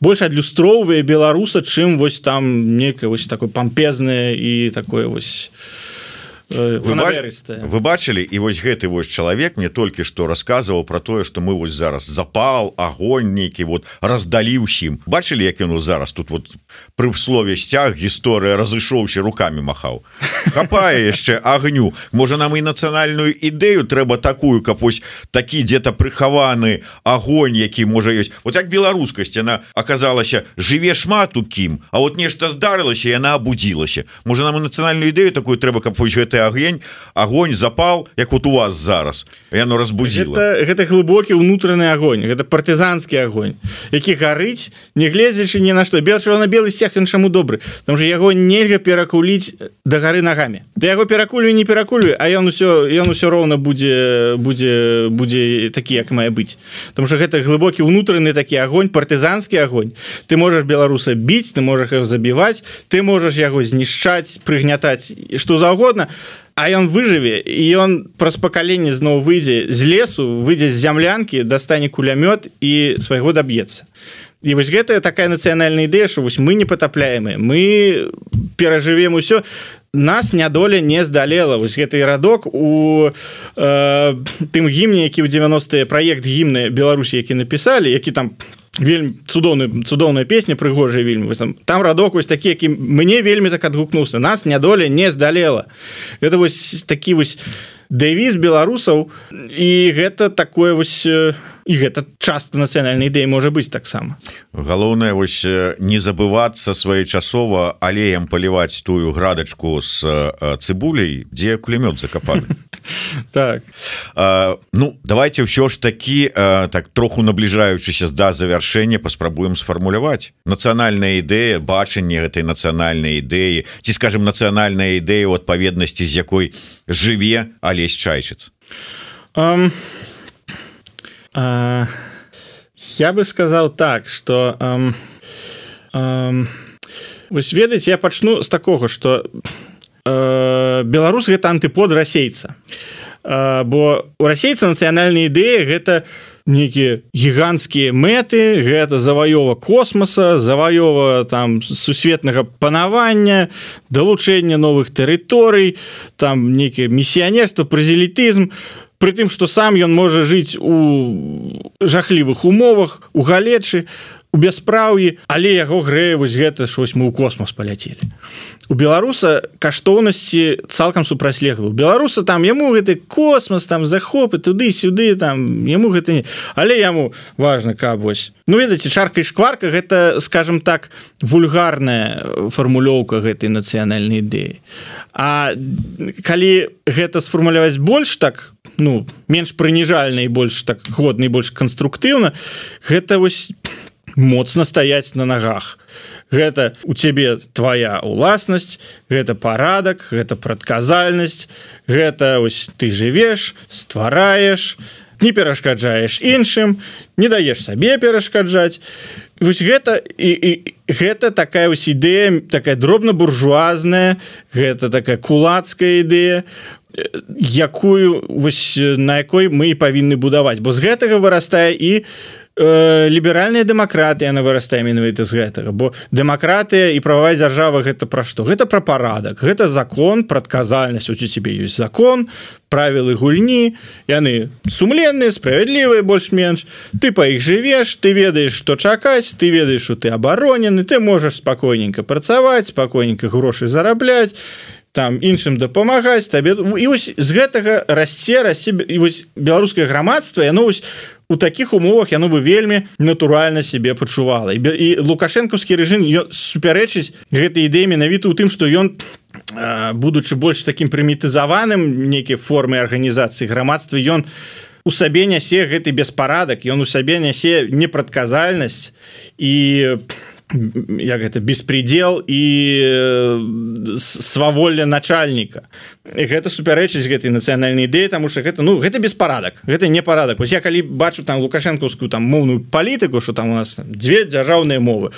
больш адлюстроўвае беларуса чым вось там некае вось такое пампезнае і такое вось вы, бач... вы бачылі і вось гэты вось чалавек мне толькі што расказваў про тое что мы вось зараз запал огонь нейкі вот раздалі ўсім бачылі як ён зараз тут вот пры слове сцяг гісторыя разышоўся руками махаў. Хапае яшчэ агню. Можа нам і нацыянальную ідэю трэба такую каб вось такі где-то прыхаваны огонь які можа ёсць. Вот як беларускасць она аказалася жыве шмат у кім А вот нешта здарылася яна абудзілася. Можа нам і нацыянальную ідэю такую трэба каб вось гэта гэты агень огонь запал як вот у вас зараз. Яно разбудзіла. Гэта, гэта глыбокі унутраны огонь гэта партызанскі огонь які гарыць не гледзячы ні на што. Бел на белы сцяг ён чаму добры? Там же яго нельга перакуліць да гары нагамі. Да яго перакулю не перакулю а ён усё ён усё роўна будзе будзе будзе такі як мае быць. Там что гэта глыбокі унутраны такі огонь партызанскі огонь ты можаш беларуса біць ты можаш его забіваць ты можаш яго знішчаць прыгнятаць что заўгодна а ён выжыве і ён праз пакаленне зноў выйдзе з лесу выйдзе з зямлянкі дастане кулямёт і свайго даб'ецца і вось гэтая такая нацыянальная ідэя що вось мы не патапляемы мы перажывем усё нас нядоля не здалела вось гэты радок у э, тым гімне які ў 90 праект гімны беларусі які напісалі які там вельмі цудоўны цудоўная песня прыгожая вельмі там, там радок вось такі які мне вельмі так адгукнуўся. Нас нядоля не здалела. Это вось такі вось дэвіз беларусаў. І гэта такое вось і гэта часто нацыянальнай ідэі можа быць таксама. Галоўнае вось не забывацца своечасова алеем паліваць тую градачку с цыбуляй дзе кулемёт закапаны так. А, ну давайте ўсё ж такі а, так троху набліжаючыся да завяршэння паспрабуем сфармуляваць нацыянальная ідэя бачанне гэтай нацыянальнай ідэі ці скажем нацыянальная ідэя у адпаведнасці з якой жыве алесь чайчыц um э, я бы сказал так что э, э, вось ведаць я пачну з такога что э, беларус гэта антыпод расейца. Э, бо у расейца нацыянальная ідэя гэта нейкія гіганцкія мэты гэта заваёва космоса заваёва там сусветнага панавання далучэння новых тэрыторый там нейкае місіянерства празелітызм. Прытым што сам ён можа жыць у жахлівых умовах у галечы. у бяспраўі але яго грэе вось гэта ж вось мы ў космос паляцелі. У беларуса каштоўнасці цалкам супрацьлегла у беларуса там яму гэты космос там захопы туды-сюды там яму гэта не. Але яму важно каб вось ну ведаце чарка і шкварка гэта скажем так вульгарная фармулёўка гэтай нацыянальнай ідэі. А калі гэта сфармуляваць больш так ну менш прыніжальна і больш так годны больш канструктыўна гэта вось моцна стаяць на нагах. Гэта у цябе твоя уласнасць гэта парадак гэта прадказальнасць гэта ось ты жывеш ствараеш не перашкаджаеш іншым не даеш сабе перашкаджаць. Вось гэта і, і гэта такая ось ідэя такая дробна-буржуазная гэта такая кулацкая ідэя якую вось на якой мы павінны будаваць. Бо з гэтага вырастае і у Э, ліберальная дэмакратыя она вырастае менавіта з гэтага. Бо дэмакратыя і прававая дзяржава гэта пра што? Гэта пра парадак. Гэта закон прадказальнасць у цябе ёсць закон правілы гульні яны сумленныя справядлівыя больш-менш. Ты па іх жывеш ты ведаеш што чакаць ты ведаеш что ты абаронены ты можаш спакойненько працаваць спакойненько грошы зарабляць там іншым дапамагаць табе. І вось з гэтага расце расе і вось беларускае грамадства яно вось у таких умовах яно бы вельмі натуральна себе пачувала. І, і лукашэнкаўскі рэжым супярэчыць гэтай ідэі менавіта у тым что ён будучы больш таким прымітызаваным нейкія формы арганізацыі грамадства ён у сабе нясе гэты беспарадак ён у сабе нясе непрадказальнасць. І як гэта беспредел і сваволля начальніка. Гэта супярэчыць гэтай нацыянальнай ідэі тому что гэта ну гэта беспарадак гэта не парадак. Ось я калі бачу там лукашэнкаўскую там моўную палітыку что там у нас дзве дзяржаўныя мовы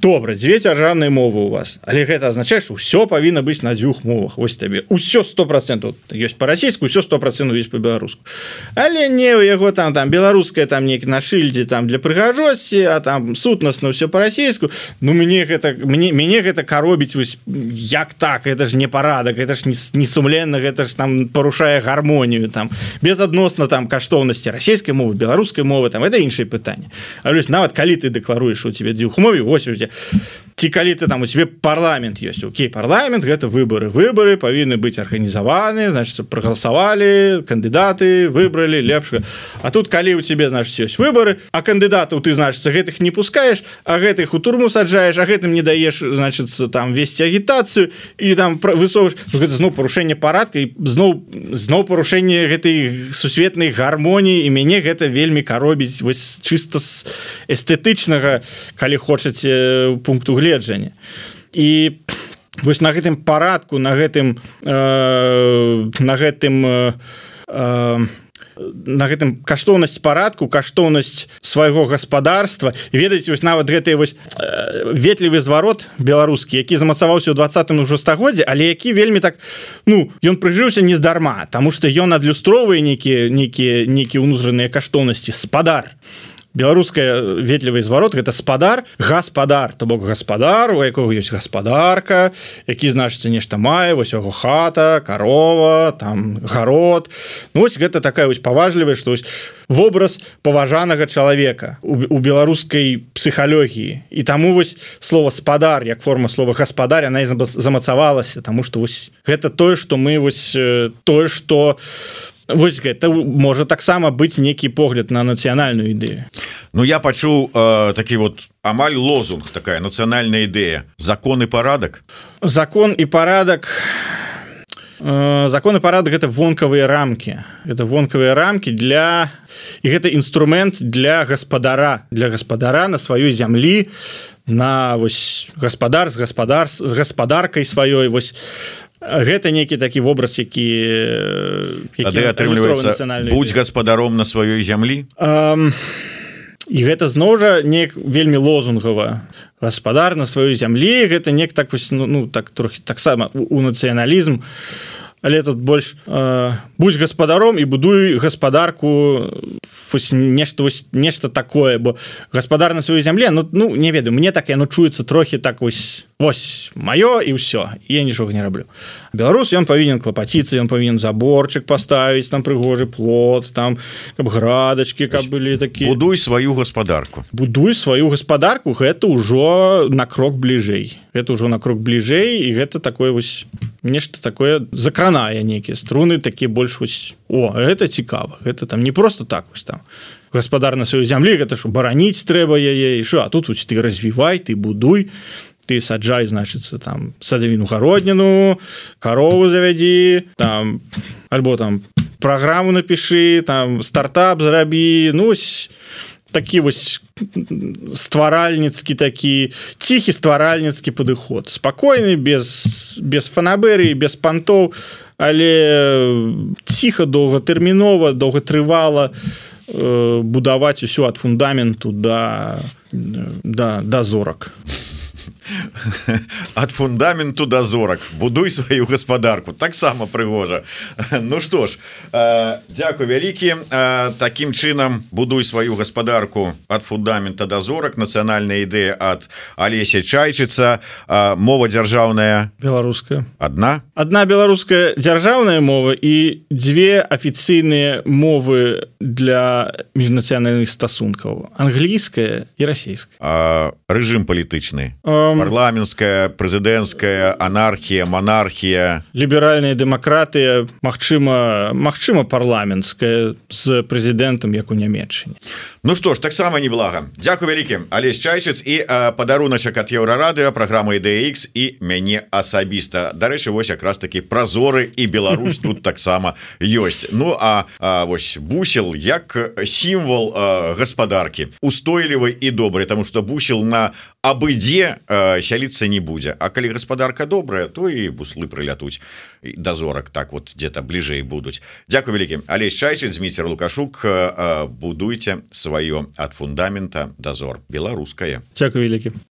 добра дзве дзяржаўныя мовы у вас. Але гэта азначае что ўсё павінна быць на дзвюх мовах. Ось табе. Ўсё сто процентов ёсць па-расійску ўсё сто процентов есть по-беларуску але не у яго там там беларуская там некі на шыльдзе там для прыгажосці а там сутнасна ўсё по-расійску Ну мне гэта мне мяне гэта каробіць вось як так. Это ж не парадак это ж не, сумленна гэта ж там парушае гармонію там. Безадносна там каштоўнасці расійскай мовы беларускай мовы там это іншае пытанне. А нават калі ты дэкларуеш у тебе дзвюх мове вось у тебя ці калі ты там у себе парламент есть. Окей парламент гэта выборы. Выборы павінны быць арганізаваны значит прогаласавалі кандидаты выбрали лепш А тут калі у тебе значит ёсць выборы а кандыдатаў ты значится гэтых не пускаешь а гэтых у турму саджаешь а гэтым не даешь значится там весці агітацыю і там высоваешь ну, гэта зноў парушэнне парадка і зноў зноў парушэнне гэтай сусветнай гармоніі. І мяне гэта вельмі каробіць вось чыста з эстэтычнага калі хочаце пункту гледжання і вось на гэтым парадку на гэтым э, на гэтым э, э, на гэтым каштоўнасць парадку каштоўнасць свайго гаспадарства. Ведаеце вось нават гэтый вось э, ветлівы зварот беларускі які замацаваўся ў двадцатым ужо стагоддзе але які вельмі так ну ён прыжыўся нездарма тому что ён адлюстроўвае нейкія нейкія нейкія ўнутраныя каштоўнасці спадар беларуская ветлівы зварот гэта спадар гаспадар. То бок гаспадар у якого ёсць гаспадарка які значыцца нешта мае вось яго хата корова там гарод. Ну, ось гэта такая вось паважлівая што ось вобраз паважанага чалавека у, беларускай псіхалогіі. І таму вось слово спадар як форма слова гаспадар она замацавалася тому что вось гэта тое что мы вось тое что у Вось гэта можа таксама быць нейкі погляд на нацыянальную ідэю. Ну я пачуў э, такі вот амаль лозунг такая нацыянальная ідэя. Закон і парадак? Закон і парадак э, закон і парадак гэта вонкавыя рамкі. Это вонкавыя рамкі для і гэта інструмент для гаспадара для гаспадара на сваёй зямлі на вось гаспадар з гаспадар з гаспадаркай сваёй. Вось гэта нейкі такі вобраз які, які атрымліваецца будь гаспадаром на сваёй зямлі? Um, і гэта зноў жа неяк вельмі лозунгава. Гаспадар на сваёй зямлі гэта неяк так вось ну, ну так трохі таксама у нацыяналізм але тут больш э, будь гаспадаром і будуй гаспадарку нешта нешта такое бо гаспадар на сваёй зямле ну ну не ведаю мне так яно чуецца трохі так вось Вось маё і ўсё я нічога не раблю беларус ён павінен клапаціцца ён павінен заборчык паставіць там прыгожы плод там каб градачки каб былі такі будуй сваю гаспадарку будуй сваю гаспадарку гэта ўжо на крок бліжэй. Это ўжо на крок бліжэй і гэта такое вось нешта такое закранае нейкія струны такі больш вось о это цікава это там не просто так вось там гаспадар на сваёй зямлі гэта ж бараніць трэба яе що а тут вось ты развівай ты будуй ты саджай значыцца там садавіну гародніну карову завядзі там альбо там праграму напішы там стартап зрабі нусь такі вось стваральніцкі такі ціхі стваральніцкі падыход спакойны без без фанаберы без пантоў але ціха доўгатэрмінова доўгатрывала э, будаваць усё ад фундаменту да да да зорак ад фундаменту да зорак будуй сваю гаспадарку таксама прыгожа Ну што ж Дякую вялікі таким чынам будуй сваю гаспадарку ад фундамента да зорак нацыянальная ідэя ад алеся чайчыца мова дзяржаўная беларуская одна. Одна беларуская дзяржаўная мова і дзве афіцыйныя мовы для міжнацыянальных стасункаў англійская і расійская рэжым палітычны um, парламенская прэзідэнцкая анархія монархія ліберальныя дэмакратыя Мачыма Мачыма парламенская з прэзідэнтам як у нямметчыне Ну што ж таксама неблага Дякую вялікім але чайчыц і падаруначак ад еўрарадыо праграма ідэX і мяне асабіста Дарэчы вось якраз такі празоры і Беларусь тут таксама ёсць Ну а, а вось бусел як сімвал гаспадаркі устойлівай і добрый тому что бусел на абыдзе сяліцца не будзе. А калі гаспадарка добрая то і буслы прылятуць. Дазорак так вот где-то бліжэй будуць. Дякую вялікім але чайчыць Зміцер лукашук будуйте сваё ад фундамента дазор беларускае. Дякую вялікі